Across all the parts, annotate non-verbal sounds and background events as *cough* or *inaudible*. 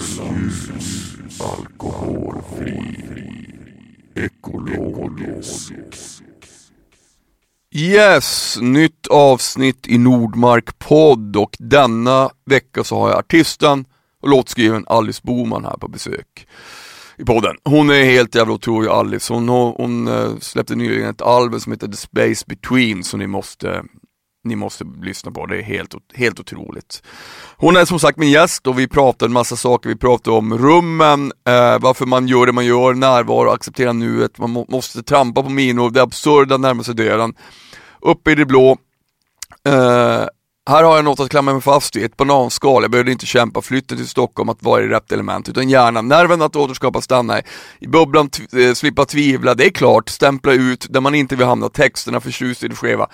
Ljus, alkoholfri, ekologisk. Yes, nytt avsnitt i Nordmark podd och denna vecka så har jag artisten och låtskrivaren Alice Boman här på besök i podden. Hon är helt jävla otrolig Alice. Hon, hon, hon eh, släppte nyligen ett album som heter The Space Between som ni måste ni måste lyssna på, det är helt, helt otroligt. Hon är som sagt min gäst och vi pratade en massa saker, vi pratade om rummen, eh, varför man gör det man gör, närvaro, acceptera nuet, man må, måste trampa på minor, det absurda närmar sig döden. Uppe i det blå, eh, här har jag något att klamra mig fast i, ett bananskal. Jag behövde inte kämpa flytten till Stockholm att vara i rätt element, utan gärna nerven att återskapa stanna i bubblan, eh, slippa tvivla, det är klart, stämpla ut där man inte vill hamna, texterna förtjust i det skeva.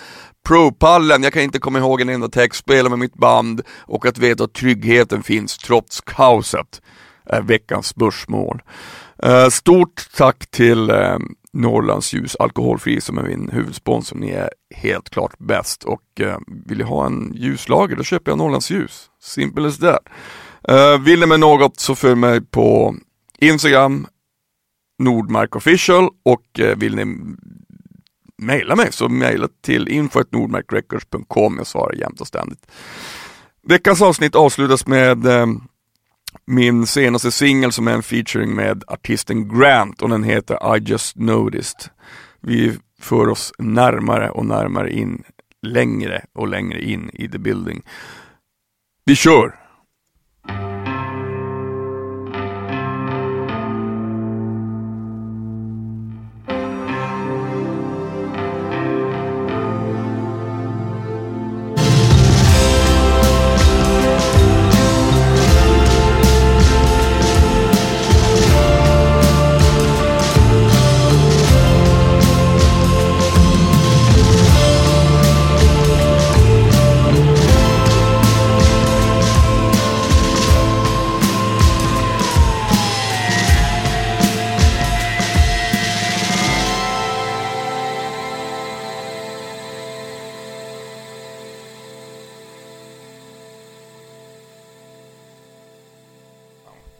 Pro-pallen, jag kan inte komma ihåg en enda text, spela med mitt band och att veta att tryggheten finns trots kaoset är veckans spörsmål. Eh, stort tack till eh, Norrlands ljus alkoholfri som är min huvudsponsor. Ni är helt klart bäst och eh, vill jag ha en ljuslager då köper jag Norrlands ljus. Simple as that. Eh, vill ni med något så följ mig på Instagram Nordmark official och eh, vill ni mejla mig så mejla till info.nordmarkrecords.com. Jag svarar jämt och ständigt. Veckans avsnitt avslutas med eh, min senaste singel som är en featuring med artisten Grant och den heter I just noticed. Vi för oss närmare och närmare in, längre och längre in i the building. Vi kör!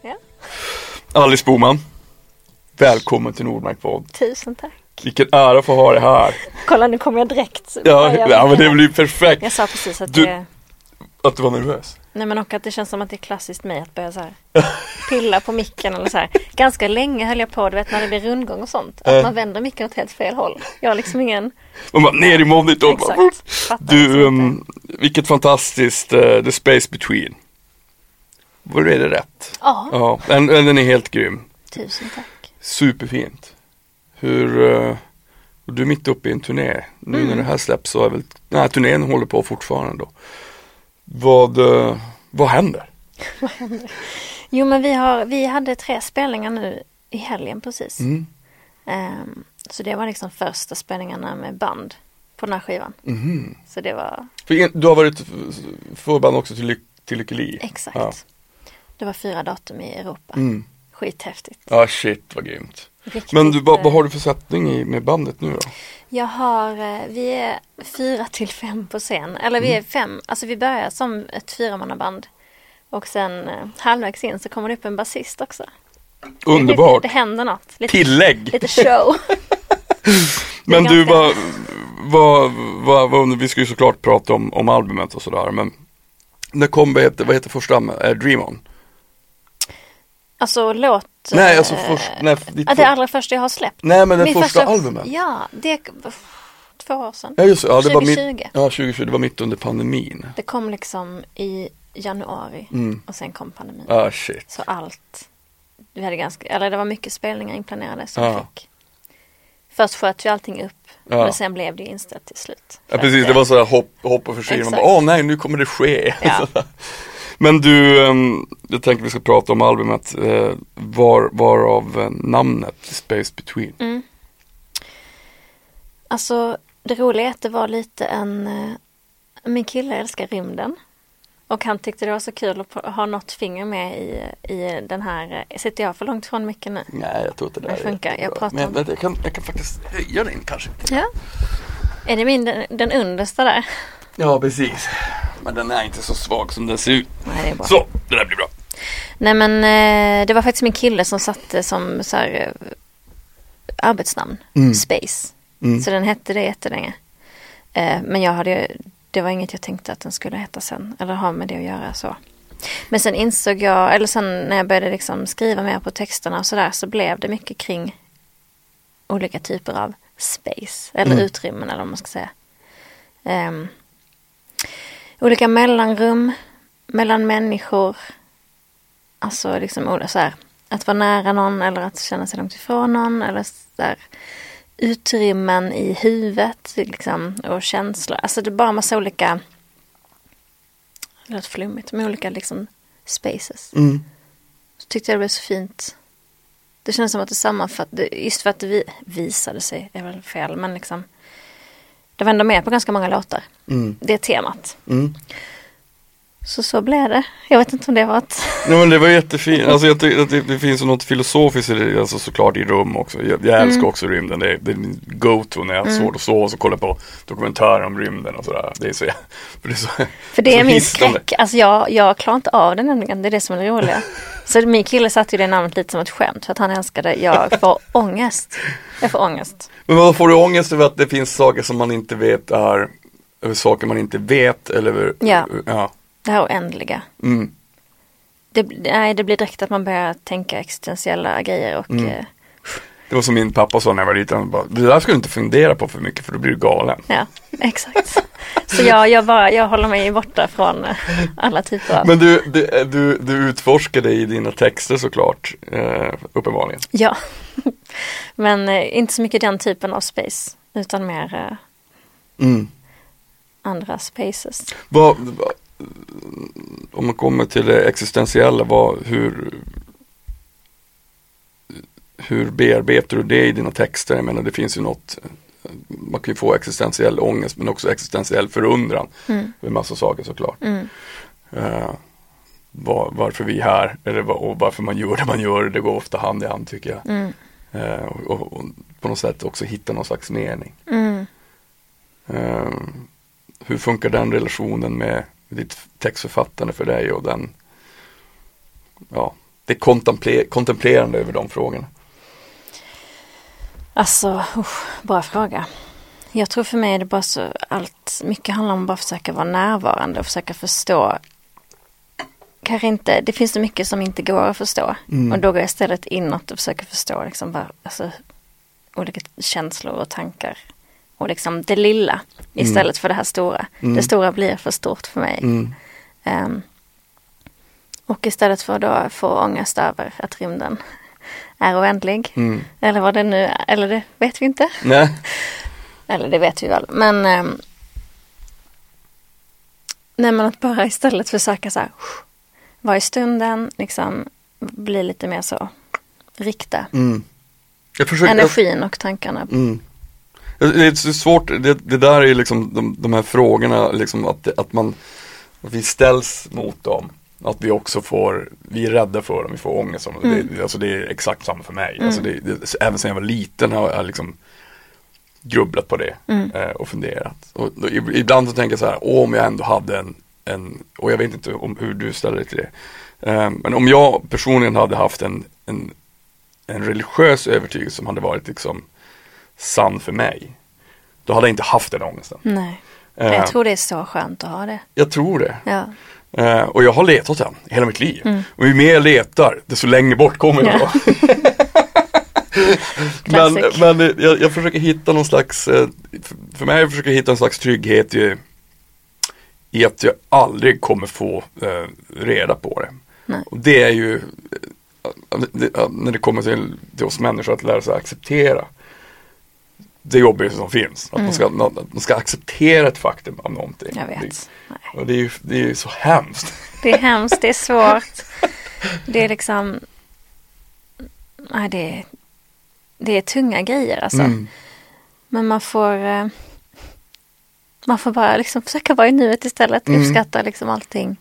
Ja. Alice Boman, välkommen till Nordmark podd. Tusen tack. Vilken ära att få ha dig här. Kolla nu kommer jag direkt. Ja, börja ja men det blir perfekt. Jag sa precis att Du- det, Att du var nervös. nej men och att det känns som att det är klassiskt mig att börja så här *laughs* pilla på micken eller så här. Ganska länge höll jag på, du vet när det blir rundgång och sånt. Att Äh. man vänder micken åt helt fel håll. Jag har liksom ingen, Man bara ner i monitorn. exakt. Du, um, vilket fantastiskt uh, The Space Between. Var är det rätt? Ja, Ja, den, den är helt grym. tusen tack. Superfint. Hur, uh, och du är mitt uppe i en turné. Nu Mm. när det här släpps så är väl, nej turnén håller på fortfarande då. Vad, uh, *laughs* vad händer? Jo men vi, har, vi hade tre spelningar nu i helgen precis. Mm. Ehm, så det var liksom första spelningarna med band på den här skivan. Mhm. Så det var För du har varit förband också till, Ly- till Lykkeli? exakt. Ja. Det var fyra datum i Europa. Mm. Skithäftigt. Ja shit vad grymt. Riktigt, Men du, vad, eh, vad har du för sättning i, med bandet nu då? Jag har, eh, vi är fyra till fem på scen. Eller Mm. vi är fem, alltså vi börjar som ett fyramannaband. Och sen eh, halvvägs in så kommer det upp en basist också. Underbart! Det, det händer något. Lite, Tillägg! lite show. *laughs* Men du, vad, vad, vad, vad, vi ska ju såklart prata om, om albumet och sådär men När kom, vad heter, vad heter första, äh, Dream On? Alltså låt... Nej, alltså eh, först, nej, ditt det allra första jag har släppt. nej men den Min första, albumet Ja, det två år sedan. Ja just det, ja, det var mitt, 2020. ja 2020, det var mitt under pandemin Det kom liksom i januari mm. och sen kom pandemin. Ah shit Så allt, vi hade ganska, eller det var mycket spelningar inplanerade som vi fick. Först sköt vi allting upp, Ja. men sen blev det ju inställt till slut. Ja precis, det var så här hopp, hopp och försyning. Man bara, åh nej nu kommer det ske. Ja. *laughs* Men du, jag tänker vi ska prata om albumet, eh, var, varav eh, namnet Space Between. Mm. Alltså det roliga är att det var lite en, eh, min kille älskar rymden. Och han tyckte det var så kul att ha något finger med i, i den här, sitter jag för långt från mycket nu? Nej jag tror inte det Det funkar, jag pratar Men om- jag, kan, jag kan faktiskt höja den kanske. Ja. Är det min, den, den understa där? Ja precis. Men den är inte så svag som den ser ut. Nej, det är bra. Så, det där blir bra. Nej men eh, det var faktiskt min kille som satte som så här, eh, arbetsnamn, Mm. Space. Mm. Så den hette det jättelänge. Eh, men jag hade, det var inget jag tänkte att den skulle heta sen, eller ha med det att göra så. Men sen insåg jag, eller sen när jag började liksom skriva mer på texterna och sådär så blev det mycket kring olika typer av space, eller Mm. utrymmen eller vad man ska säga. Ehm, olika mellanrum mellan människor. Alltså liksom så här, att vara nära någon eller att känna sig långt ifrån någon eller så där, utrymmen i huvudet liksom, och känslor. Alltså det är bara massa olika, det låter flummigt, men olika liksom spaces. Mm. Så tyckte jag det blev så fint. Det kändes som att det sammanfattade, just för att det vi, visade sig, är väl fel, men liksom det var ändå med på ganska många låtar. Mm. Det temat. Mm. Så så blev det. Jag vet inte om det var ett... *laughs* Nej men det var jättefint, alltså jag det, det finns något filosofiskt i det, alltså såklart i rum också. Jag, jag älskar Mm. också rymden, det är, det är min go-to när jag har Mm. svårt att sova och så kollar på dokumentärer om rymden och sådär. Det är så, *laughs* för det är så För det så är min hisnande. skräck. Alltså jag, jag klarar inte av det nämligen. Det är det som är det roliga. *laughs* Så min kille satte ju det namnet lite som ett skämt för att han älskade. Jag får *laughs* ångest. Jag får ångest. Men vad får du ångest över att det finns saker som man inte vet är, över saker man inte vet eller över, Ja. ja. Det här oändliga. Mm. Det, nej, det blir direkt att man börjar tänka existentiella grejer och Mm. Eh, Det var som min pappa sa när jag var liten, bara, det där ska du inte fundera på för mycket för då blir du galen. ja, exakt. Så jag, jag, bara, jag håller mig borta från eh, alla typer av... Men du, du, du, du utforskade i dina texter såklart, eh, uppenbarligen. Ja. *laughs* Men eh, inte så mycket den typen av space. Utan mer eh, Mm. andra spaces. Vad, vad, om man kommer till det existentiella, vad, hur, hur bearbetar du det i dina texter? Jag menar det finns ju något, man kan ju få existentiell ångest men också existentiell förundran Mm. över massa saker såklart. Mm. Eh, var, varför vi är här eller och varför man gör det man gör, det går ofta hand i hand tycker jag. Mm. Eh, och, och, och på något sätt också hitta någon slags mening. Mm. Eh, hur funkar den relationen med ditt textförfattande för dig och den, ja, det kontemple- kontemplerande över de frågorna? Alltså, usch, bra fråga. Jag tror för mig är det bara så allt, mycket handlar om att bara försöka vara närvarande och försöka förstå. Kanske inte, det finns så mycket som inte går att förstå. Mm. Och då går jag istället inåt och försöker förstå liksom bara, alltså, olika känslor och tankar. Och liksom det lilla istället för det här stora. Mm. Det stora blir för stort för mig. Mm. Ehm, och istället för då få ångest över att rymden är oändlig. Mm. Eller vad det nu är, eller det vet vi inte. Nej. *laughs* Eller det vet vi väl. Men, ehm, nej, men att bara istället försöka så här, vara i stunden, liksom bli lite mer så, rikta Mm. Jag försöker, energin och tankarna. Mm. Det är svårt, det, det där är liksom de, de här frågorna, liksom att, att man, att vi ställs mot dem. Att vi också får, vi är rädda för dem, vi får ångest. Mm. Det, alltså det är exakt samma för mig. Mm. Alltså det, det, även sedan jag var liten har jag liksom grubblat på det Mm. eh, och funderat. Och, ib- ibland så tänker jag så här, om jag ändå hade en, en och jag vet inte om hur du ställer dig till det. Eh, men om jag personligen hade haft en, en, en religiös övertygelse som hade varit liksom sann för mig. Då hade jag inte haft den ångesten. Nej, Eh, jag tror det är så skönt att ha det. jag tror det. Ja, Eh, och jag har letat den hela mitt liv. Mm. Och ju mer jag letar, desto längre bort kommer jag. Ja. *laughs* *laughs* men men jag, jag försöker hitta någon slags, eh, för- mig försöker jag hitta en slags trygghet i, i att jag aldrig kommer få eh, reda på det. Nej. Och det är ju, eh, när det kommer till, till oss människor, att lära sig acceptera det jobbigaste som finns. Att man, ska, man ska acceptera ett faktum av någonting. Mm. jag vet. Det, och det är ju det är så hemskt. Det är hemskt, det är svårt. *laughs* Det är liksom, nej det är, det är tunga grejer alltså. Mm. Men man får eh, Man får bara liksom försöka vara i nuet istället. Mm. Uppskatta liksom allting.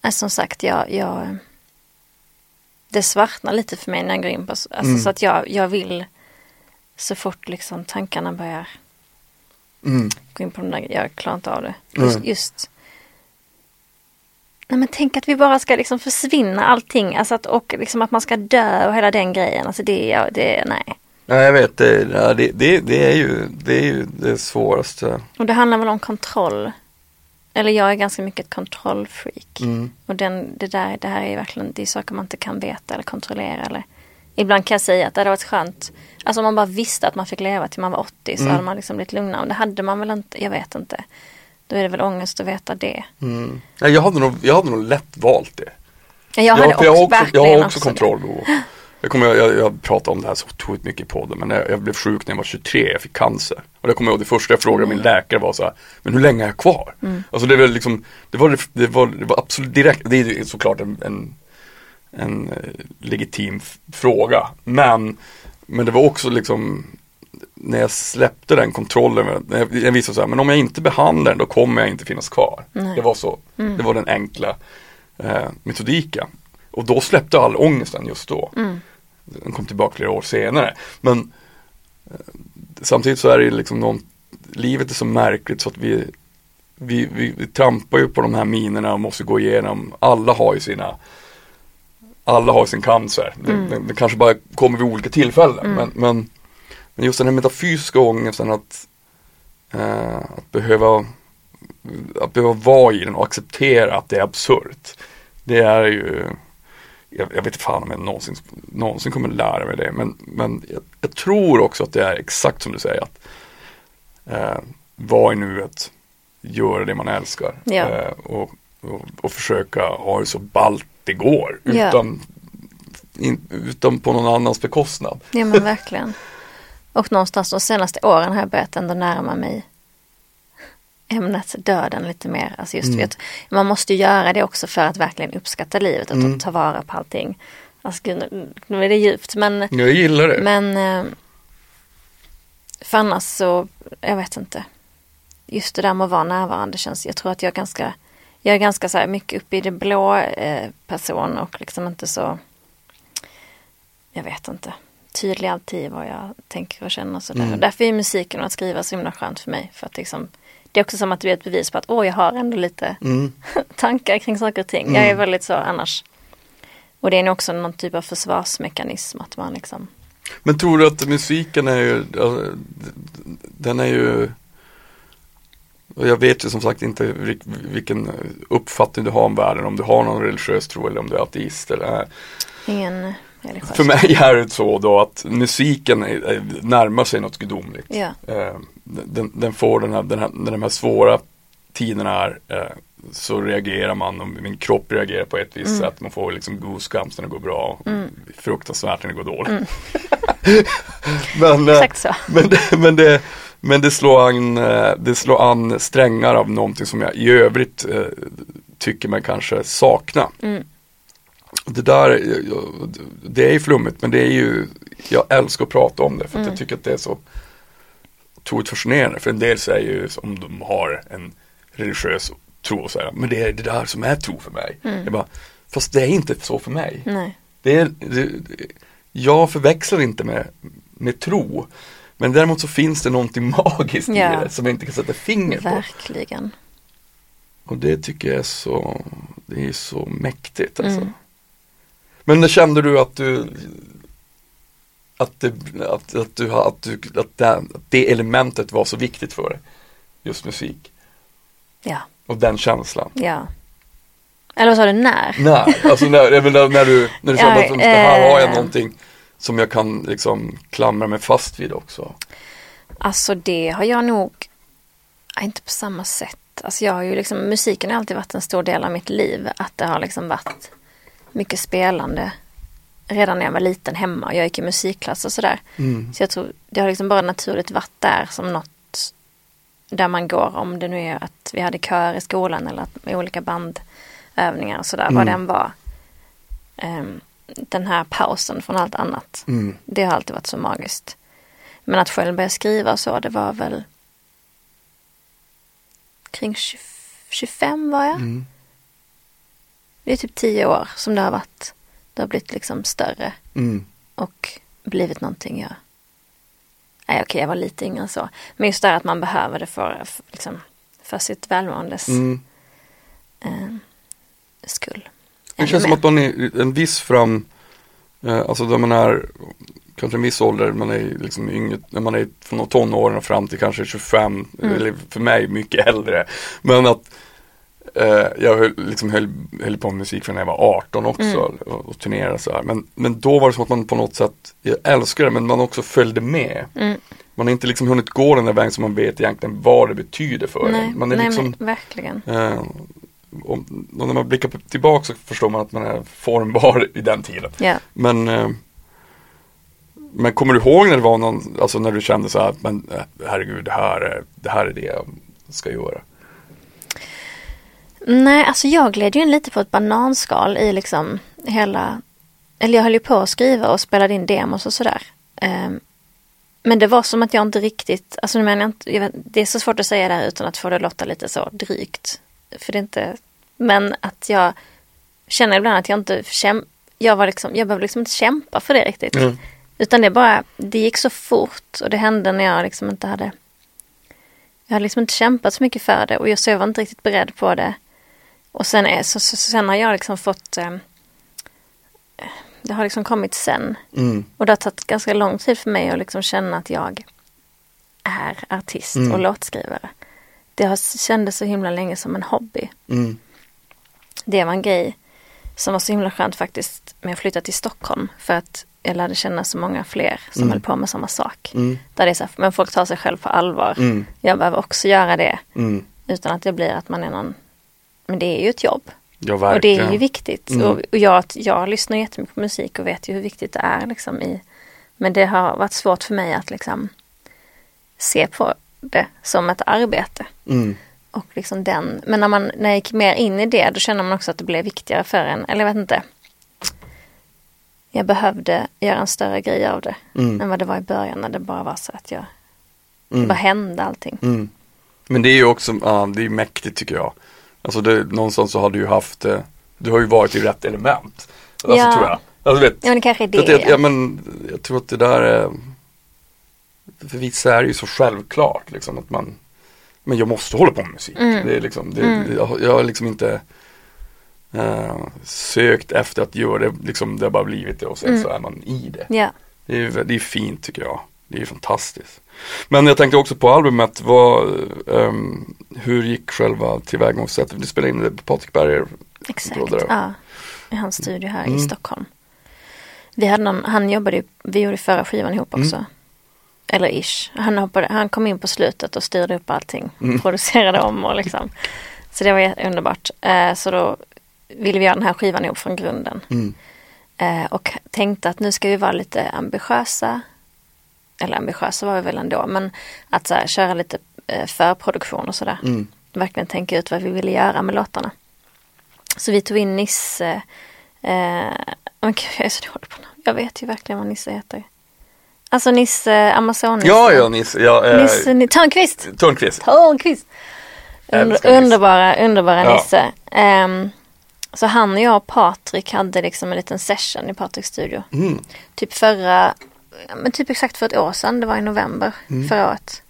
Alltså, som sagt, jag, jag Det svartnar lite för mig när jag går in på alltså, Mm. så att jag, jag vill Så fort liksom tankarna börjar Mm. gå in på de där Jag klarar inte av det. Just, Nej. just Nej men tänk att vi bara ska liksom försvinna allting. Alltså att, och liksom att man ska dö och hela den grejen. Alltså det, det, nej. Ja, jag vet, det, det, det, det, är ju, det är ju det svåraste. Och det handlar väl om kontroll. Eller jag är ganska mycket ett kontrollfreak. Mm. Och den, det, där, det här är verkligen, det är saker man inte kan veta eller kontrollera. Eller. Ibland kan jag säga att det hade varit skönt. Alltså om man bara visste att man fick leva till man var 80 så Mm. hade man liksom blivit lugnare. Och det hade man väl inte, jag vet inte. Då är det väl ångest att veta det. Mm. Ja, jag, hade nog, jag hade nog lätt valt det. Ja, Jag hade också, jag har också, jag har också kontroll. Och, *gasps* jag, kommer, jag, jag pratar om det här så otroligt mycket i podden men jag, jag blev sjuk när jag var 23, jag fick cancer. Och det kommer jag ihåg, det första jag frågade min läkare var så här, men hur länge är jag kvar? Alltså det var liksom, det var, det var, det var absolut direkt, det är såklart en, en, en eh, legitim fråga. Men, men det var också liksom när jag släppte den kontrollen, när jag, jag visade så här, men om jag inte behandlar den då kommer jag inte finnas kvar. Nej. Det var så, det var den enkla eh, metodiken. Och då släppte all ångesten just då. Mm. Den kom tillbaka flera år senare. Men eh, samtidigt så är det liksom någon, livet är så märkligt så att vi, vi, vi, vi trampar ju på de här minerna och måste gå igenom, alla har ju sina alla har sin cancer. Det, Mm. det, det kanske bara kommer vid olika tillfällen. Men, men, men just den här metafysiska ångesten att, eh, att behöva att behöva vara i den och acceptera att det är absurt. Det är ju jag, jag vet inte fan om jag någonsin, någonsin kommer lära mig det. Men, men jag, jag tror också att det är exakt som du säger. att eh, Vara i nuet, göra det man älskar. Ja. Eh, och, och, och försöka ha det så ballt det går. Ja. Utan, in, utan på någon annans bekostnad. Ja men verkligen. Och någonstans de senaste åren har jag börjat ändå närma mig ämnet döden lite mer. Alltså just Mm. vet, man måste ju göra det också för att verkligen uppskatta livet och Mm. ta vara på allting. Alltså gud, nu, nu är det djupt men, Jag gillar det. men eh, för annars så, jag vet inte. Just det där med att vara närvarande känns, jag tror att jag är ganska, jag är ganska så här mycket uppe i det blå eh, person och liksom inte så, jag vet inte, tydlig alltid i vad jag tänker och känner och sådär. Mm. Och därför är musiken och att skriva så himla skönt för mig. För att liksom, det är också som att det är ett bevis på att åh, jag har ändå lite Mm. *laughs* tankar kring saker och ting. Jag är väldigt så annars. Och det är nog också någon typ av försvarsmekanism att man liksom Men tror du att musiken är ju, den är ju och jag vet ju som sagt inte vil- vilken uppfattning du har om världen, om du har någon religiös tro eller om du är ateist eller ingen religiös. För mig är det så då att musiken är, är, närmar sig något gudomligt. Ja. Eh, den, den får den här, den här, när de här svåra tiderna är eh, så reagerar man och min kropp reagerar på ett visst sätt. Man får liksom goosebumps när det går bra. Fruktansvärt när det går dåligt. *laughs* men, eh, Exakt så. men, men, det, men det, slår an, eh, det slår an strängar av någonting som jag i övrigt eh, tycker mig kanske sakna. Mm. Det där, jag- det är ju flummigt men det är ju, jag älskar att prata om det för att Mm. jag tycker att det är så otroligt fascinerande. För en del säger ju om de har en religiös tro och säger men det är det där som är tro för mig. Mm. Jag bara, fast det är inte så för mig. Nej. Det är, det, jag förväxlar inte med, med tro. Men däremot så finns det någonting magiskt i Ja. det som jag inte kan sätta finger på. Verkligen. Och det tycker jag är så, det är så mäktigt alltså. Mm. Men när kände du att du att, det, att, att, du, att, du, att, det, att det elementet var så viktigt för dig? Just musik Ja. och den känslan. Ja. Eller vad sa du, när? Nej, alltså när, när du, när du *laughs* Ja, kände att det här har jag eh. någonting som jag kan liksom klamra mig fast vid också. Alltså det har jag nog, inte på samma sätt. Alltså jag har ju liksom, musiken har alltid varit en stor del av mitt liv. Att det har liksom varit mycket spelande. Redan när jag var liten hemma och jag gick i musikklass och sådär. Mm. Så jag tror det har liksom bara naturligt varit där som något där man går. Om det nu är att vi hade kör i skolan eller att med olika bandövningar och sådär. Vad Mm. den var. Ehm, den här pausen från allt annat. Mm. Det har alltid varit så magiskt. Men att själv börja skriva så, det var väl kring 20, 25 var jag. Mm. Det är typ 10 år som det har varit. Det har blivit liksom större Mm. och blivit någonting jag... Nej okej, jag var lite yngre än så. Men just det här att man behöver det för, för, liksom, för sitt välmåendes. Mm. Eh, skull. Det känns som att man är en viss fram, eh, alltså där man är kanske en viss ålder, man är liksom yngre, när man är från tonåren och fram till kanske 25, Mm. eller för mig mycket äldre. Men att eh, jag höll, liksom höll, höll på med musik från när jag var 18 också Mm. och, och turnerade så här. Men, men då var det så att man på något sätt, jag älskar det men man också följde med. Mm. Man har inte liksom hunnit gå den där vägen som man vet egentligen vad det betyder för Nej, en. Man är nej liksom, men verkligen. Eh, och, och när man blickar tillbaka så förstår man att man är formbar *laughs* i den tiden. Ja. Men, eh, men kommer du ihåg när det var någon, alltså när du kände så här, men eh, herregud det här, är, det här är det jag ska göra. Nej, alltså jag gled ju in lite på ett bananskal i liksom hela, eller jag höll ju på att skriva och spelade in demos och sådär. Ehm, men det var som att jag inte riktigt, alltså nu menar jag inte, det är så svårt att säga det här utan att få det att låta lite så drygt. För det är inte, men att jag känner ibland att jag inte käm, jag var liksom, jag behövde liksom inte kämpa för det riktigt. Mm. Utan det bara, det gick så fort och det hände när jag liksom inte hade Jag hade liksom inte kämpat så mycket för det och jag, så jag var inte riktigt beredd på det. Och sen, är, så, så, sen har jag liksom fått eh, Det har liksom kommit sen. Mm. Och det har tagit ganska lång tid för mig att liksom känna att jag är artist Mm. och låtskrivare. Det har kändes så himla länge som en hobby. Mm. Det var en grej som var så himla skönt faktiskt med att flytta till Stockholm. För att jag lärde känna så många fler som Mm. höll på med samma sak. Mm. Där det är så här, men folk tar sig själv på allvar. Mm. Jag behöver också göra det. Mm. Utan att det blir att man är någon Men det är ju ett jobb. Ja Och det är ju viktigt. Mm. Och, och jag, jag lyssnar jättemycket på musik och vet ju hur viktigt det är. Liksom, i, men det har varit svårt för mig att liksom, se på det som ett arbete. Mm. Och liksom den, men när, man, när jag gick mer in i det då känner man också att det blev viktigare för en. Eller jag vet inte. Jag behövde göra en större grej av det. Mm. Än vad det var i början när det bara var så att jag, det Mm. bara hände allting. Mm. Men det är ju också, ja, det är mäktigt tycker jag. Alltså det, någonstans så har du ju haft, eh, du har ju varit i rätt element. Alltså Ja. tror jag. Alltså vet, Ja men det kanske är det. jag, ja. ja, men jag tror att det där är, för vissa är det ju så självklart liksom att man, men jag måste hålla på med musik. Mm. Det är liksom, det, Mm. jag, jag har liksom inte eh, sökt efter att göra det, liksom det har bara blivit det och sen Mm. så är man i det. ja. Det är, det är fint tycker jag. Det är fantastiskt. Men jag tänkte också på albumet, vad, ehm, hur gick själva tillvägagångssättet? Du spelade in det på Patrik Berger. Exakt, ja. I hans studio här Mm. i Stockholm. Vi hade någon, han jobbade ju, vi gjorde förra skivan ihop också. Mm. Eller ish. Han, hoppade, han kom in på slutet och styrde upp allting. Mm. Producerade om och liksom. Så det var underbart. Eh, så då ville vi göra den här skivan ihop från grunden. Mm. Eh, och tänkte att nu ska vi vara lite ambitiösa. Eller ambitiösa var vi väl ändå. Men att så här, köra lite eh, förproduktion och sådär Mm. verkligen tänka ut vad vi ville göra med låtarna. Så vi tog in Nisse. Eh, men gud, jag är så dålig på namn. Jag vet ju verkligen vad Nisse heter. Alltså Nisse Amazon. Ja, ja Nisse, ja, eh, Nisse Ni- Törnqvist. Törnqvist. Törnqvist. Nisse. underbara, underbara Ja. Nisse. Ehm, så han och jag och Patrik hade liksom en liten session i Patriks studio. Mm. Typ förra, men typ exakt för ett år sedan, det var i november Mm. förra året.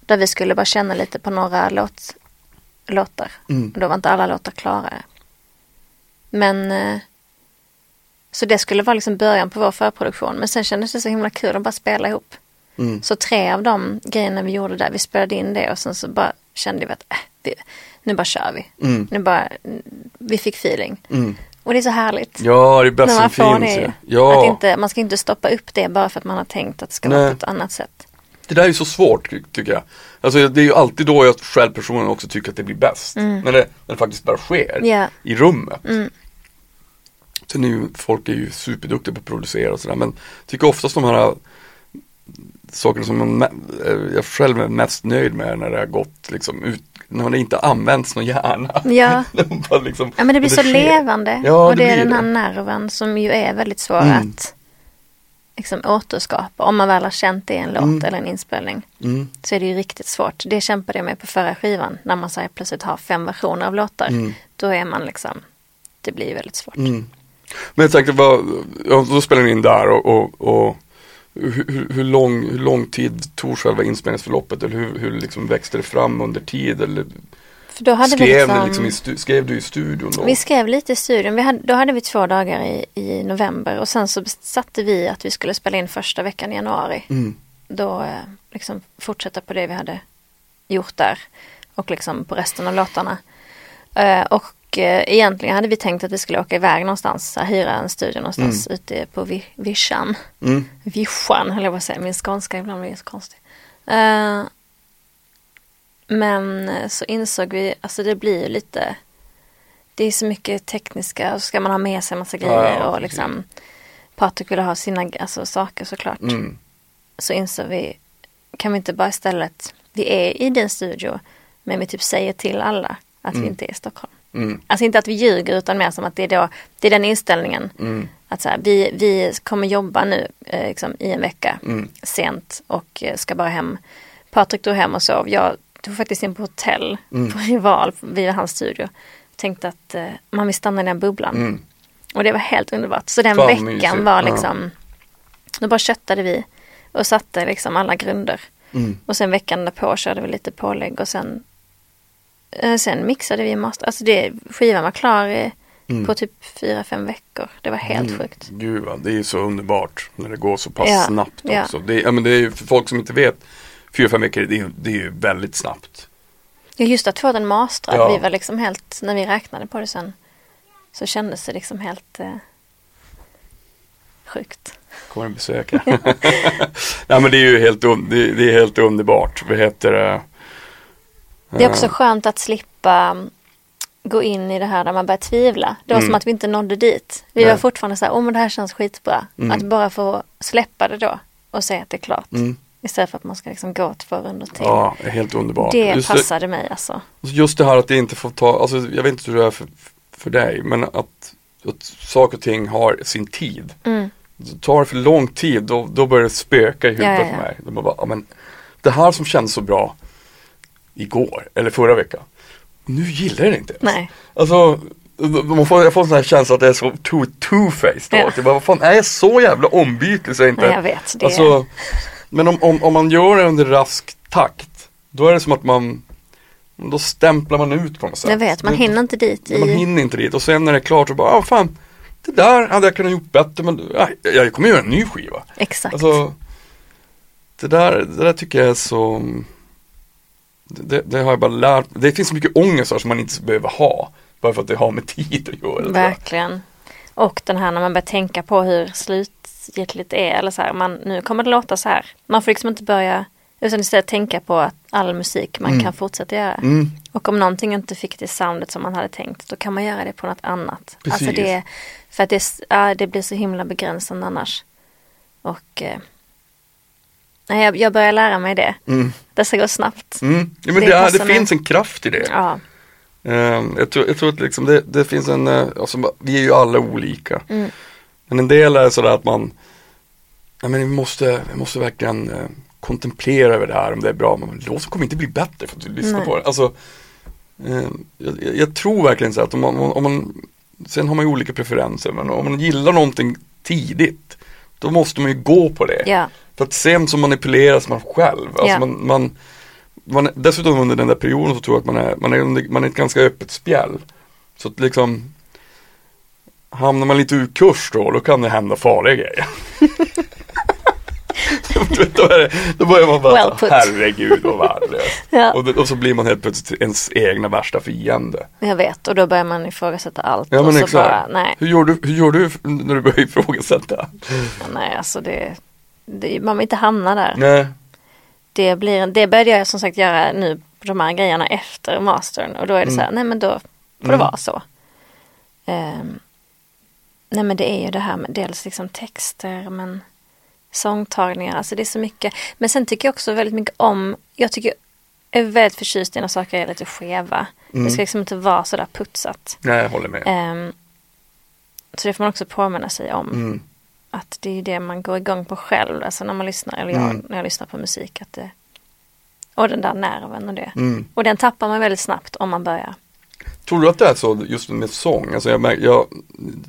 Där vi skulle bara känna lite på några låt, låtar. Mm. Och då var inte alla låtar klara. Men eh, så det skulle vara liksom början på vår förproduktion. Men sen kändes det så himla kul att bara spela ihop. Mm. Så tre av de grejerna vi gjorde där, vi spelade in det och sen så bara kände vi att äh, vi, nu bara kör vi. Mm. Nu bara, vi fick feeling. Mm. Och det är så härligt. Ja, det är bäst som finns. ju. Att Ja, inte, man ska inte stoppa upp det bara för att man har tänkt att det ska vara Nej. på ett annat sätt. det där är ju så svårt ty- tycker jag. Alltså det är ju alltid då jag själv personligen också tycker att det blir bäst. Mm. När, det, när det faktiskt bara sker Ja. i rummet. Mm. Sen är ju, folk är ju superduktiga på att producera och sådär men jag tycker oftast de här sakerna som man, eh, jag själv är mest nöjd med när det har gått liksom ut, när det inte används någon hjärna. Ja. *laughs* Liksom, Ja men det blir och så sker. levande. Ja, och det, det är den här det. nerven som ju är väldigt svår Mm. att liksom, återskapa. Om man väl har känt det i en låt Mm. eller en inspelning. Mm, Så är det ju riktigt svårt. Det kämpade jag med på förra skivan. När man så plötsligt har fem versioner av låtar. Mm. Då är man liksom, det blir väldigt svårt. Men jag tänkte, vad, ja, då spelar ni in där och, och, och hur, hur, lång, hur lång tid tog själva inspelningsförloppet eller hur, hur liksom växte det fram under tid? Eller? Skrev, liksom, liksom stu- skrev du i studion då? Vi skrev lite i studion. Hade, då hade vi två dagar i, i november och sen så satte vi att vi skulle spela in första veckan i januari. Mm. Då eh, liksom fortsätta på det vi hade gjort där och liksom på resten av låtarna. Eh, och eh, egentligen hade vi tänkt att vi skulle åka iväg någonstans, här, hyra en studio någonstans ute på Vi- Vischan. Mm. Vischan höll jag på att säga, min skånska ibland blir så konstig. Eh, men eh, så insåg vi, alltså det blir ju lite, det är så mycket tekniska, och så ska man ha med sig en massa grejer Ja, ja, och liksom Patrik ville ha sina alltså, saker såklart. Mm. Så insåg vi, kan vi inte bara istället, vi är i din studio, men vi typ säger till alla att vi inte är i Stockholm. Mm. Alltså inte att vi ljuger utan mer som att det är, då, det är den inställningen. Mm. Att så här, vi, vi kommer jobba nu eh, liksom, i en vecka Mm. sent och eh, ska bara hem. Patrik tog hem och sov. Jag tog faktiskt in på hotell Mm. på *laughs* Rival vid hans studio. Tänkte att eh, man vill stanna i den bubblan. Mm. Och det var helt underbart. Så den Fan, veckan mysigt. var liksom, då bara köttade vi och satte liksom alla grunder. Mm. Och sen veckan därpå körde vi lite pålägg och sen Sen mixade vi master. Alltså det, skivan var klar Mm. på typ fyra, fem veckor. Det var helt Mm. sjukt. Gud vad, det är så underbart när det går så pass Ja, snabbt ja. också. Det, ja, men det är ju för folk som inte vet, fyra, fem veckor, det är, det är ju väldigt snabbt. Ja, just att få den mastrad. Ja. Vi var liksom helt, när vi räknade på det sen så kändes det liksom helt eh, sjukt. Kommer en besöka. *laughs* Nej men det är ju helt, det, det är helt underbart. Vad heter det? Det är också skönt att slippa mm, gå in i det här där man börjar tvivla. Det var Mm. som att vi inte nådde dit. Vi Nej. var fortfarande så här, oh men det här känns skitbra. Mm. Att bara få släppa det då och säga att det är klart. Mm. Istället för att man ska liksom gå två rundor till. Ja, det helt underbart. det just, passade mig alltså. det, just det här att det inte får ta, alltså jag vet inte hur det är för, för dig, men att, att saker och ting har sin tid. Mm. Tar det för lång tid, då, då börjar det spöka i huvudet Ja, ja, ja. på mig. Då bara, men, det här som kändes så bra igår, eller förra veckan, nu gillar jag det inte ens. Nej. Alltså, man får, jag får en sån här känsla att det är så two- two-faced då. Ja. Typ, vad fan, är jag så jävla ombytlig så jag inte Nej, jag vet. Det Alltså, men om, om, om man gör det under rask takt, då är det som att man då stämplar man ut på något sätt. jag vet, man hinner inte dit. I, Man hinner inte dit och sen när det är klart så bara, ah, fan, det där hade jag kunnat gjort bättre men ja, jag kommer göra en ny skiva. Exakt. Alltså, det där, det där tycker jag är så det, det har jag bara lärt Det finns så mycket ångest som man inte behöver ha. Bara för att det har med *laughs* tid att göra. Verkligen. Och den här när man börjar tänka på hur slutgiltigt det är. Eller så här, man, nu kommer det låta så här. Man får liksom inte börja utan istället tänka på att all musik man Mm. kan fortsätta göra. Mm, Och om någonting inte fick det soundet som man hade tänkt då kan man göra det på något annat. Precis. Alltså det, för att det, ja, det blir så himla begränsande annars. Och eh, nej, jag, jag börjar lära mig det. mm, Det ska gå snabbt. mm. Ja, men Det det, är, det finns en kraft i det. Ja, Ehm, jag, tror, jag tror att liksom det, det finns en, eh, alltså, vi är ju alla olika. Mm. Men en del är sådär att man, ja men vi måste, vi måste verkligen eh, kontemplera över det här om det är bra. Men låten kommer inte bli bättre för att du lyssnar Nej. på den. Alltså, jag, jag- jag tror verkligen så att om man, om man, sen har man ju olika preferenser, men om man gillar någonting tidigt, då måste man ju gå på det. ja, För att sen så manipuleras man själv. Alltså Ja. man, man, man, dessutom under den där perioden så tror jag att man är, man är, man är ett ganska öppet spjäll. Så att liksom Hamnar man lite ur kurs då, då kan det hända farliga grejer. *laughs* Då, det, då börjar man bara, Well herregud vad värdelös. *laughs* ja. Och, och så blir man helt plötsligt ens egna värsta fiende. jag vet. Och då börjar man ifrågasätta allt. Ja men exakt. bara. Hur gör du, hur gör du när du börjar ifrågasätta? Nej, alltså det, det man vill inte hamna där. Nej. Det, blir, det började jag som sagt göra nu på de här grejerna efter mastern och då är det Mm. så här, nej men då får Mm. det vara så. Ehm, nej men det är ju det här med dels liksom texter men sångtagningar, alltså det är så mycket. Men sen tycker jag också väldigt mycket om, jag tycker jag är väldigt förtjust i när saker är lite skeva. Mm. Det ska liksom inte vara sådär putsat. Nej, jag håller med. Ehm, så det får man också påminna sig om. Mm. Att det är det man går igång på själv, alltså när man lyssnar, eller jag, Mm. när jag lyssnar på musik. Att det, och den där nerven och det. Mm. Och den tappar man väldigt snabbt om man börjar. Tror du att det är så just med sång? Alltså jag, jag,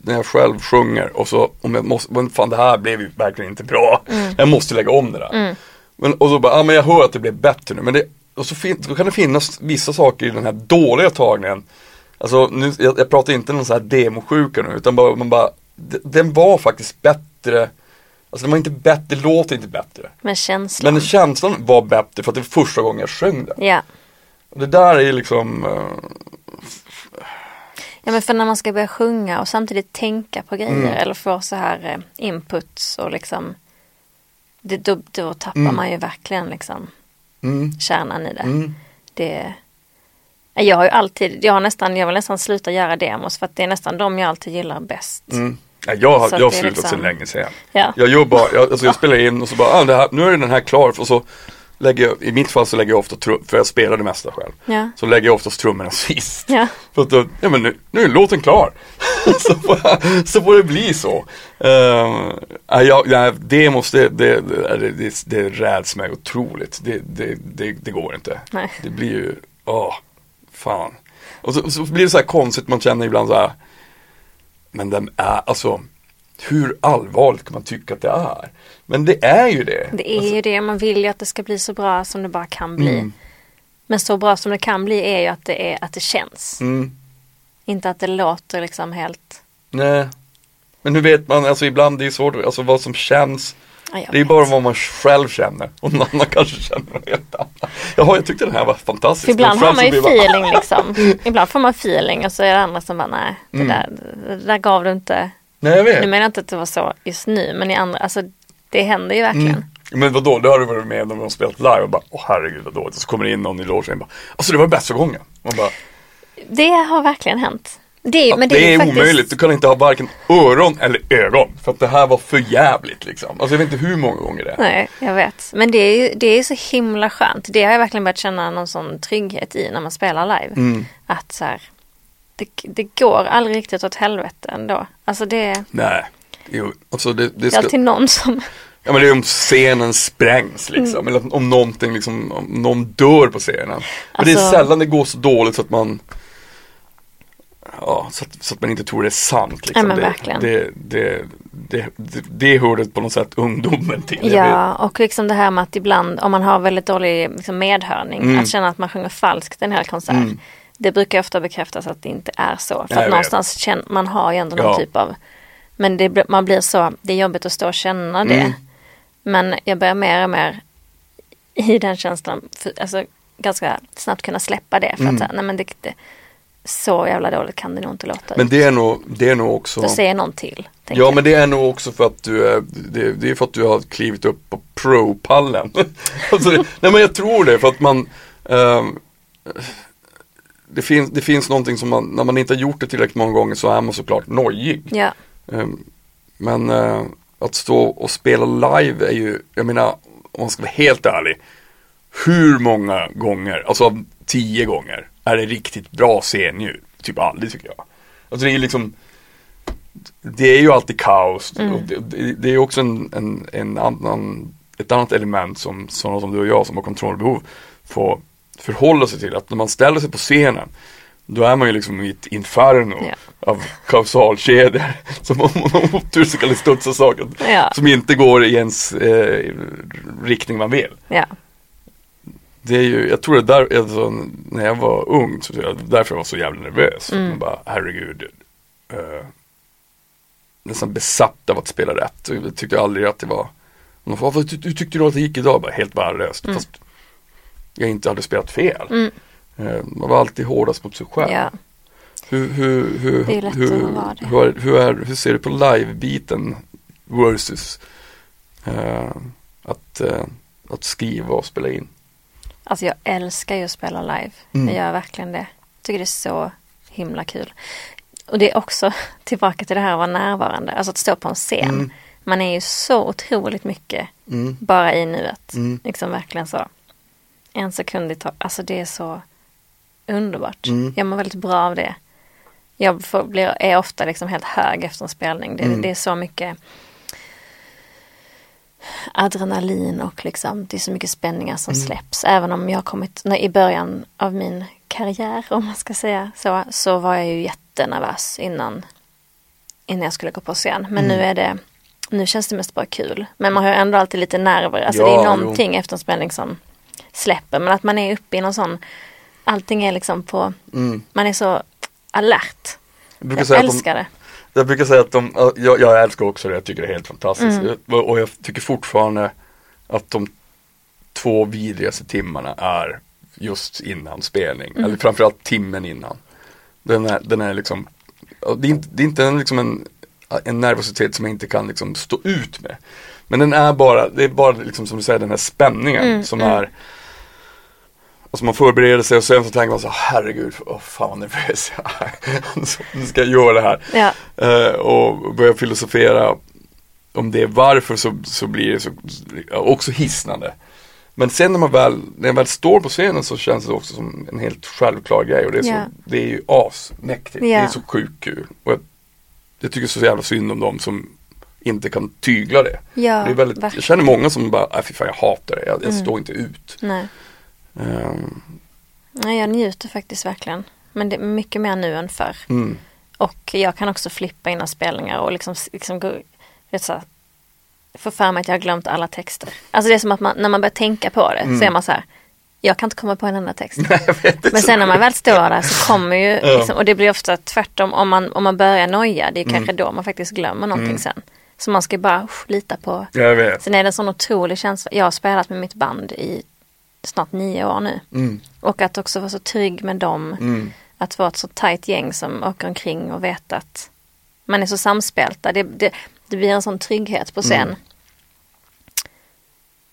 när jag själv sjunger och så om jag måste, men fan det här blev ju verkligen inte bra. Jag måste lägga om det där. Mm. Men, och så bara, ja men jag hör att det blev bättre nu. Men det, och så fin, då kan det finnas vissa saker i den här dåliga tagningen. Alltså nu, jag, jag pratar inte någon sån här demosjuka nu utan bara, man bara, den var faktiskt bättre Alltså den var inte bättre, det låter inte bättre. Men känslan. Men känslan var bättre för att det var första gången jag sjöng den. Ja. Och det där är liksom, eh, ja, men för när man ska börja sjunga och samtidigt tänka på grejer Mm. eller få så här eh, inputs och liksom det, då, då tappar Mm. man ju verkligen liksom mm, kärnan i det. mm, det. Jag har ju alltid, jag har nästan, jag vill nästan sluta göra demos för att det är nästan de jag alltid gillar bäst. mm. Ja, jag har, jag har slutat liksom- sedan länge sedan. Ja. Jag bara, jag, alltså jag spelar in och så bara, ah, här, nu är den här klar och så lägger jag, i mitt fall så lägger jag ofta trum, för jag spelar det mesta själv. Ja. Så lägger jag oftast trummorna *laughs* sist. Ja. För att ja men nu, nu är låten klar. *laughs* så, får jag, så får det bli så. Uh, jag, nej, demos, det, det, det, det, det räds mig otroligt. Det, det, det, det går inte. Nej. Det blir ju, åh, fan. Och så, så blir det så här konstigt, man känner ibland så här, men den är, alltså, hur allvarligt kan man tycka att det är? Men det är ju det. Det är ju det, man vill ju att det ska bli så bra som det bara kan bli. Mm. Men så bra som det kan bli är ju att det, är, att det känns. Mm. Inte att det låter liksom helt... Nej. Men hur vet man, alltså ibland det är svårt, alltså vad som känns. Ja, Det är bara vad man själv känner och någon annan kanske känner något helt annat. Jaha, jag tyckte den här var fantastisk. För ibland har man ju feeling liksom. *laughs* Ibland får man feeling och så är det andra som bara nej, det, Mm. där, det där gav du inte. Nej jag vet. Nu menar jag inte att det var så just nu men i andra, alltså det händer ju verkligen. Mm. Men vadå, det har du varit med när man har spelat live och bara, åh herregud vad dåligt. Och så kommer det in någon i logen och bara, alltså det var bästa gången. Man bara, Det har verkligen hänt. Det är, men det, det är, är faktiskt, omöjligt, du kan inte ha varken öron eller ögon. För att det här var för jävligt liksom. Alltså jag vet inte hur många gånger det är. Nej, jag vet. Men det är ju det är så himla skönt. Det har jag verkligen börjat känna någon sån trygghet i när man spelar live. Mm. Att så här, det, det går aldrig riktigt åt helvete ändå. Alltså det, Nej. Jo, alltså det, det det är ska, alltid någon som, ja men det är om scenen sprängs liksom. Mm. Eller om någonting liksom, om någon dör på scenen. Men det är Alltså- sällan det går så dåligt så att man Ja, så att, så att man inte tror det är sant liksom. Ja, det. Det, det, det, det, hörde på något sätt ungdomen till. Ja och liksom det här med att ibland om man har väldigt dålig liksom, medhörning, Mm. att känna att man sjunger falskt en hel konsert. Mm. Det brukar ofta bekräftas att det inte är så. För att någonstans känner, man har ju ändå någon Ja. typ av Men det, man blir så, det är jobbigt att stå och känna det. Mm. Men jag börjar mer och mer i den känslan, för, alltså ganska snabbt kunna släppa det. För Mm. att här, nej men det, så jävla dåligt kan det nog inte låta. Men det är nog, det är nog också Då säger någon till. Ja jag. men det är nog också för att du är, det, det är för att du har klivit upp på pro-pallen. *laughs* alltså det, nej men jag tror det för att man ehm, det, finns, det finns någonting som man, när man inte har gjort det tillräckligt många gånger så är man såklart nojig. Ja, Ehm, men eh, att stå och spela live är ju, jag menar om man ska vara helt ärlig, hur många gånger, alltså tio gånger, är det riktigt bra scenljud? Typ aldrig tycker jag. Alltså det är liksom Det är ju alltid kaos Mm. det, det, det är också en, en, en annan, ett annat element som sådana som du och jag som har kontrollbehov får förhålla sig till. Att när man ställer sig på scenen då är man ju liksom i ett inferno Ja. av kausalkedjor *laughs* som om man har otur så kan det studsa saker Ja. som inte går i ens eh, riktning man vill. ja, Det är ju, jag tror det där, alltså, när jag var ung, så jag, därför jag var så jävla nervös. Mm. Man bara, herregud. Eh, nästan besatt av att spela rätt. Och Jag tyckte aldrig att det var, man bara, "Vad hur tyckte du att det gick idag? Bara helt värdelöst. Mm. Fast jag inte hade spelat fel. mm, Eh, man var alltid hårdast mot sig själv. ja. Hur, hur, hur, Det är lätt hur, att vara det. hur, är, hur, är, hur ser du på live-biten versus eh, att, eh, att skriva och spela in? Alltså jag älskar ju att spela live. Mm. Jag gör verkligen det. Tycker det är så himla kul. Och det är också *laughs* tillbaka till det här att vara närvarande. Alltså att stå på en scen. Mm. Man är ju så otroligt mycket Mm. bara i nuet. Mm. Liksom verkligen så. En sekund i taget. Alltså det är så underbart. Mm. Jag mår väldigt bra av det. Jag får, blir, är ofta liksom helt hög efter en spelning. Det, Mm. det är så mycket adrenalin och liksom det är så mycket spänningar som Mm. släpps. Även om jag kommit, när, i början av min karriär om man ska säga så, så var jag ju jättenervös innan, innan jag skulle gå på scen. Men Mm. nu är det, nu känns det mest bara kul. Men man har ändå alltid lite nerver. Alltså Ja, det är jo. någonting efter en spelning som släpper men att man är uppe i någon sån, allting är liksom på, Mm. man är så alert. Jag Jag älskar det. Jag brukar säga att de, jag, jag älskar också det, jag tycker det är helt fantastiskt. Mm. Och och jag tycker fortfarande att de två vidrigaste timmarna är just innan spelning. Mm. Eller framförallt timmen innan. Den är, den är liksom, det är inte, det är inte en, liksom en, en nervositet som jag inte kan liksom stå ut med. Men den är bara, det är bara liksom som du säger den här spänningen Mm, som mm. är Alltså man förbereder sig och sen så tänker man så herregud, åh fan vad nervös jag är. *laughs* Nu ska jag göra det här. Ja, Eh, och börjar filosofera om det varför så, så blir det så, också hisnande. Men sen när man väl, när jag väl står på scenen så känns det också som en helt självklar grej och det är, så, det är ju asmäktigt. Det Ja. är så sjukt kul. Och jag, jag tycker så jävla synd om dem som inte kan tygla det. ja det är väldigt, verkligen. jag känner många som bara, nej fy fan jag hatar det, jag, jag Mm. står inte ut. Nej. Ehm, Nej, jag njuter faktiskt verkligen. Men det är mycket mer nu än förr. mm, Och jag kan också flippa innan spelningar och liksom, liksom gå, vet så här, få för mig att jag har glömt alla texter. Alltså det är som att man, när man börjar tänka på det Mm. så är man så här, jag kan inte komma på en enda text. *laughs* nej. Men sen när man väl står där så kommer ju, *laughs* Ja. liksom, och det blir ofta tvärtom om man, om man börjar noja, det är Mm. kanske då man faktiskt glömmer någonting Mm. sen. Så man ska bara usch, lita på. Jag vet. Sen är det en sån otrolig känsla, jag har spelat med mitt band i snart nio år nu. Mm, Och att också vara så trygg med dem. mm, Att vara ett så tajt gäng som åker omkring och vet att man är så samspelta. Det, det, det blir en sån trygghet på scen.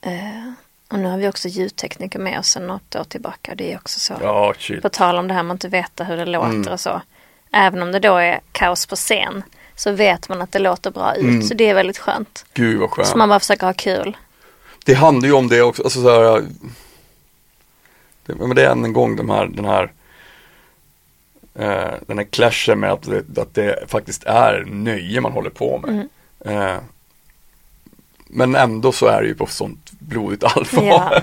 Eh, och nu har vi också ljudtekniker med oss sedan något år tillbaka. Det är också så. ja shit. På tal om det här med att inte veta hur det låter Mm. och så. Även om det då är kaos på scen så vet man att det låter bra ut. Mm. Så det är väldigt skönt. Gud vad skönt. Så man bara försöker ha kul. Det handlar ju om det också, alltså så här, men det är än en gång de här, den här eh, den här clashen med att, det- att det faktiskt är nöje man håller på med. Mm. Eh, men ändå så är det ju på sånt blodigt *laughs* allvar. Ja.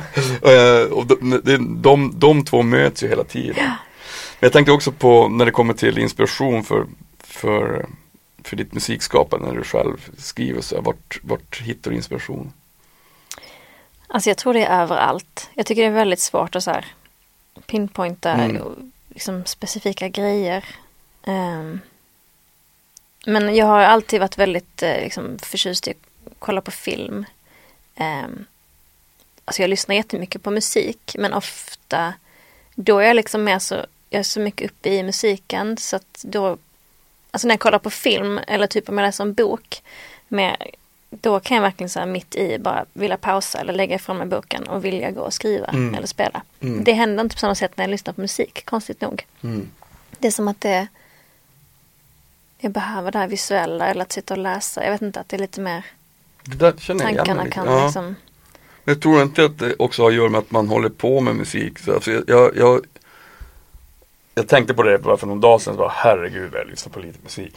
eh, och de, de, de, de två möts ju hela tiden. Men jag tänkte också på när det kommer till inspiration för, för, för ditt musikskapande när du själv skriver så vart, vart hittar du inspiration? Alltså jag tror det är överallt. Jag tycker det är väldigt svårt att så här pinpointa Mm. liksom specifika grejer. Ehm, men jag har alltid varit väldigt eh, liksom, förtjust i att kolla på film. Um, alltså jag lyssnar jättemycket på musik men ofta då är jag liksom mer så, jag är så mycket uppe i musiken så att då, alltså när jag kollar på film eller typ om jag läser en bok med då kan jag verkligen så mitt i bara vilja pausa eller lägga ifrån mig boken och vilja gå och skriva Mm. eller spela. Mm. Det händer inte på samma sätt när jag lyssnar på musik, konstigt nog. Mm. Det är som att det jag behöver det här visuella eller att sitta och läsa. Jag vet inte att det är lite mer tankarna lite. kan ja. liksom. Jag tror inte att det också har att göra med att man håller på med musik. Så alltså jag, jag, jag, tänkte på det bara för någon dag sedan. Så bara, Herregud jag lyssnar på lite musik.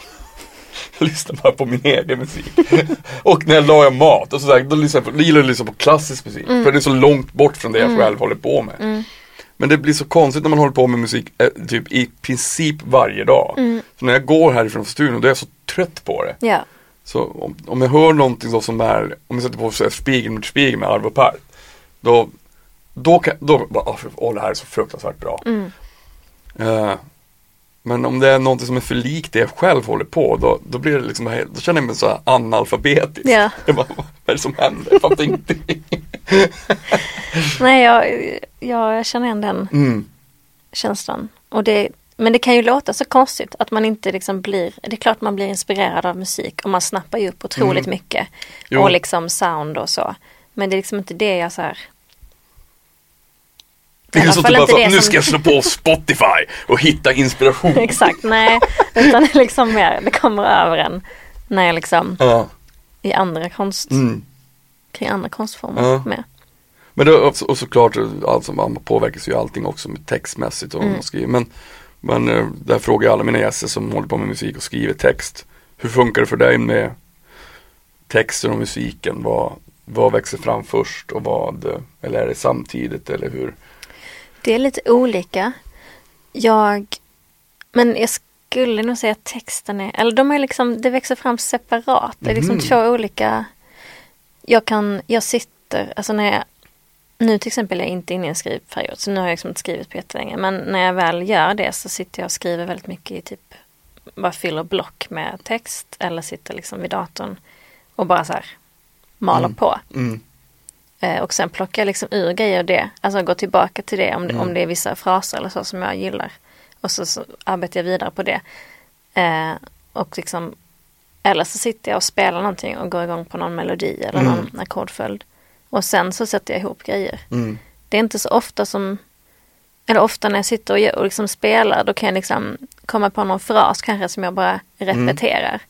Jag *laughs* lyssnar bara på min egen musik. *laughs* och när jag lagar mat, och så där, då, lyssnar jag på, gillar jag att lyssna på klassisk musik. Mm. För det är så långt bort från det jag Mm. själv håller på med. Mm, Men det blir så konstigt när man håller på med musik eh, typ i princip varje dag. mm, Så när jag går härifrån studion då är jag så trött på det. ja, Så om, om jag hör någonting som är, om jag sätter på så här, Spigel mot spigel med Arvo Pärt. Då, då kan, då bara, åh, åh det här är så fruktansvärt bra. mm, Eh, men om det är någonting som är för likt det jag själv håller på, då, då blir det liksom, då känner jag mig så här analfabetisk. Ja. *laughs* Jag bara, vad är det som händer? Jag fattar ingenting. *laughs* Nej, jag, jag, jag känner igen den Mm. känslan. Och det, men det kan ju låta så konstigt att man inte liksom blir, det är klart man blir inspirerad av musik och man snappar ju upp otroligt Mm. mycket. Jo. Och liksom sound och så. Men det är liksom inte det jag så här. Det är som fall typ bara så, det nu som- ska jag slå på Spotify och hitta inspiration. *laughs* Exakt, nej. Utan det är liksom mer, det kommer över en när jag liksom Ja. i andra konst, Mm. kring andra konstformer Ja. med. Men det, och, så- såklart, alltså, man påverkas ju allting också med textmässigt och Mm. man skriver. Men, men eh, där frågar jag alla mina gäster som håller på med musik och skriver text. Hur funkar det för dig med texten och musiken? Vad, vad växer fram först och vad, eller är det samtidigt eller hur? Det är lite olika. Jag, men jag skulle nog säga att texten är, eller de är liksom, det växer fram separat. Det är liksom Mhm. två olika, jag kan, jag sitter, alltså när jag, nu till exempel är jag inte inne i en skrivperiod så nu har jag liksom inte skrivit på jättelänge. Men när jag väl gör det så sitter jag och skriver väldigt mycket i typ bara fyller block med text eller sitter liksom vid datorn och bara så här maler Mm. på. Mm. Eh, och sen plockar jag liksom ur grejer och det, alltså går tillbaka till det om, det Mm. om det är vissa fraser eller så som jag gillar. Och så, så arbetar jag vidare på det. Eh, och liksom, eller så sitter jag och spelar någonting och går igång på någon melodi eller Mm. någon ackordföljd. Och sen så sätter jag ihop grejer. Mm. Det är inte så ofta som, eller ofta när jag sitter och, gör- och liksom spelar, då kan jag liksom komma på någon fras kanske som jag bara repeterar.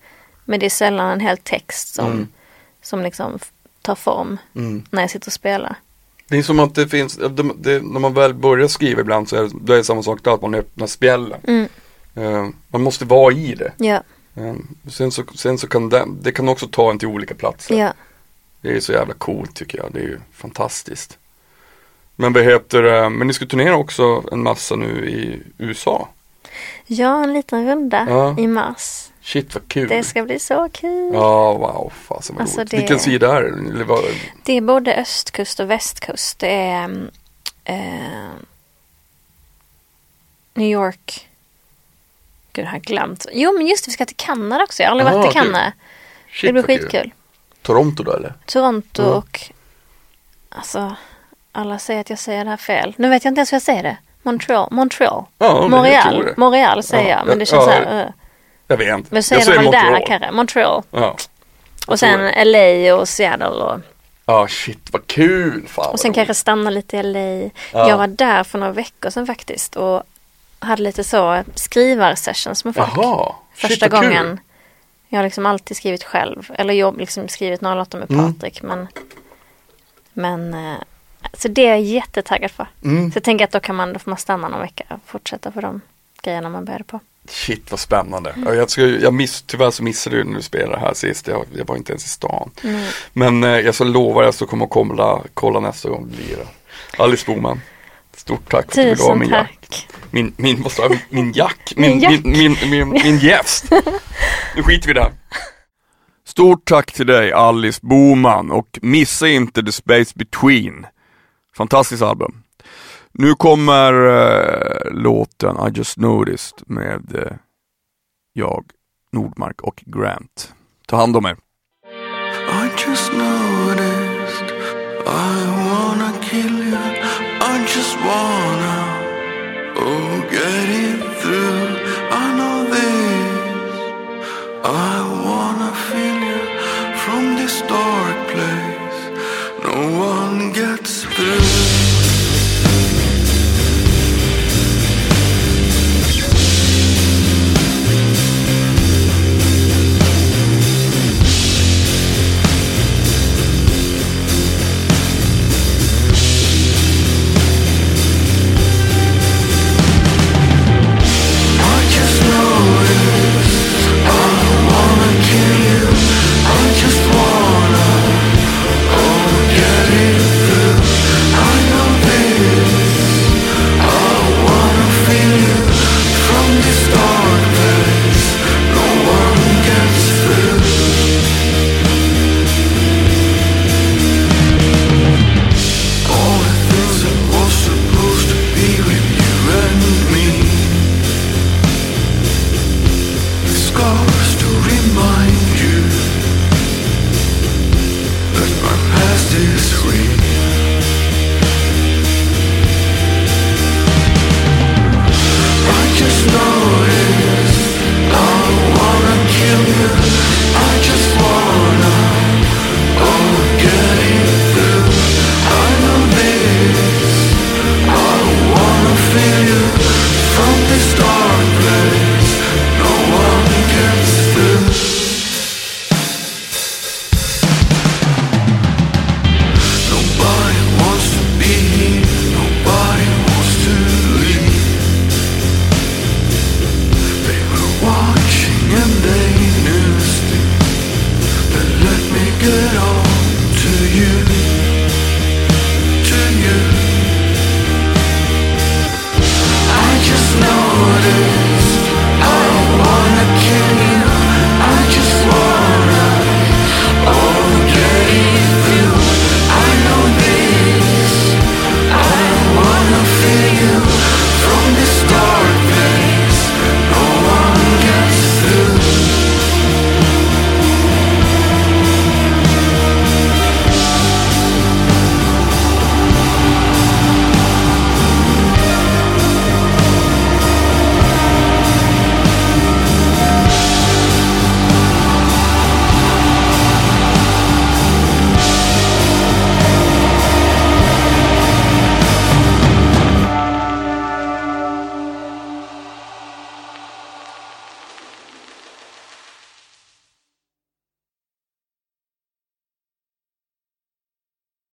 Men det är sällan en hel text som, Mm. som liksom tar form Mm. när jag sitter och spelar. Det är som att det finns, det, det, när man väl börjar skriva ibland så är det, då är det samma sak där, att man öppnar spjällen. Mm. Eh, man måste vara i det. Ja, Eh, sen, så, sen så kan det, det kan också ta en till olika platser. ja. Det är så jävla coolt tycker jag, det är ju fantastiskt. Men vad heter det, men ni ska turnera också en massa nu i USA. Ja, en liten runda i mars. Shit vad kul. Det ska bli så kul. Ja, wow, fasen vad Alltså, roligt. det- Vilken sida är det? Det är både östkust och västkust. Det är mm, eh, New York. Gud, jag har glömt. Jo, men just det, vi ska till Kanada också. Jag har aldrig Aha, varit i. Kanada. Det blir kul. skitkul. Toronto då eller? Toronto Ja. och alltså alla säger att jag säger det här fel. Nu vet jag inte ens hur jag säger det. Montreal, Montreal. Ja, Montreal. Montreal säger Ja, jag. Men det ja, känns så ja. här. Uh. Jag vet inte. Vi säger jag det väl där Montreal. kanske. Montreal. Ja. Jag Och sen det. LA och Seattle och Ja, shit vad kul. Fan Och sen kanske stanna lite i LA. Ja. Jag var där för några veckor sedan faktiskt och hade lite så skrivarsessions med folk. Jaha. Shit, Första kul. gången. Jag har liksom alltid skrivit själv. Eller jobb, liksom skrivit några låtar med Mm. Patrik. Men, men eh, så det är jag jättetaggad för. Mm. Så jag tänker att då kan man, då får man stanna någon vecka och fortsätta på de grejerna man började på. Shit vad spännande. Ja, Jag, ska, jag miss, tyvärr så missade du när du spelade här sist. Jag, jag var inte ens i stan. Mm. Men eh, jag så lovar jag så kommer att kolla, kolla nästa gång du lirar. Alice Boman. Stort tack för att du Tusen min jack. tack. Min, min, vad sa jag? Min jack? Min Min, jack. min, min, min, min gäst. Nu skiter vi där. Stort tack till dig Alice Boman och missa inte The Space Between. Fantastiskt album. Nu kommer uh, låten I just noticed med uh, jag, Nordmark och Grant. Ta hand om er. I just noticed I wanna kill you I just wanna Oh get it through. I know this. I wanna feel you from this dark place. No one gets through.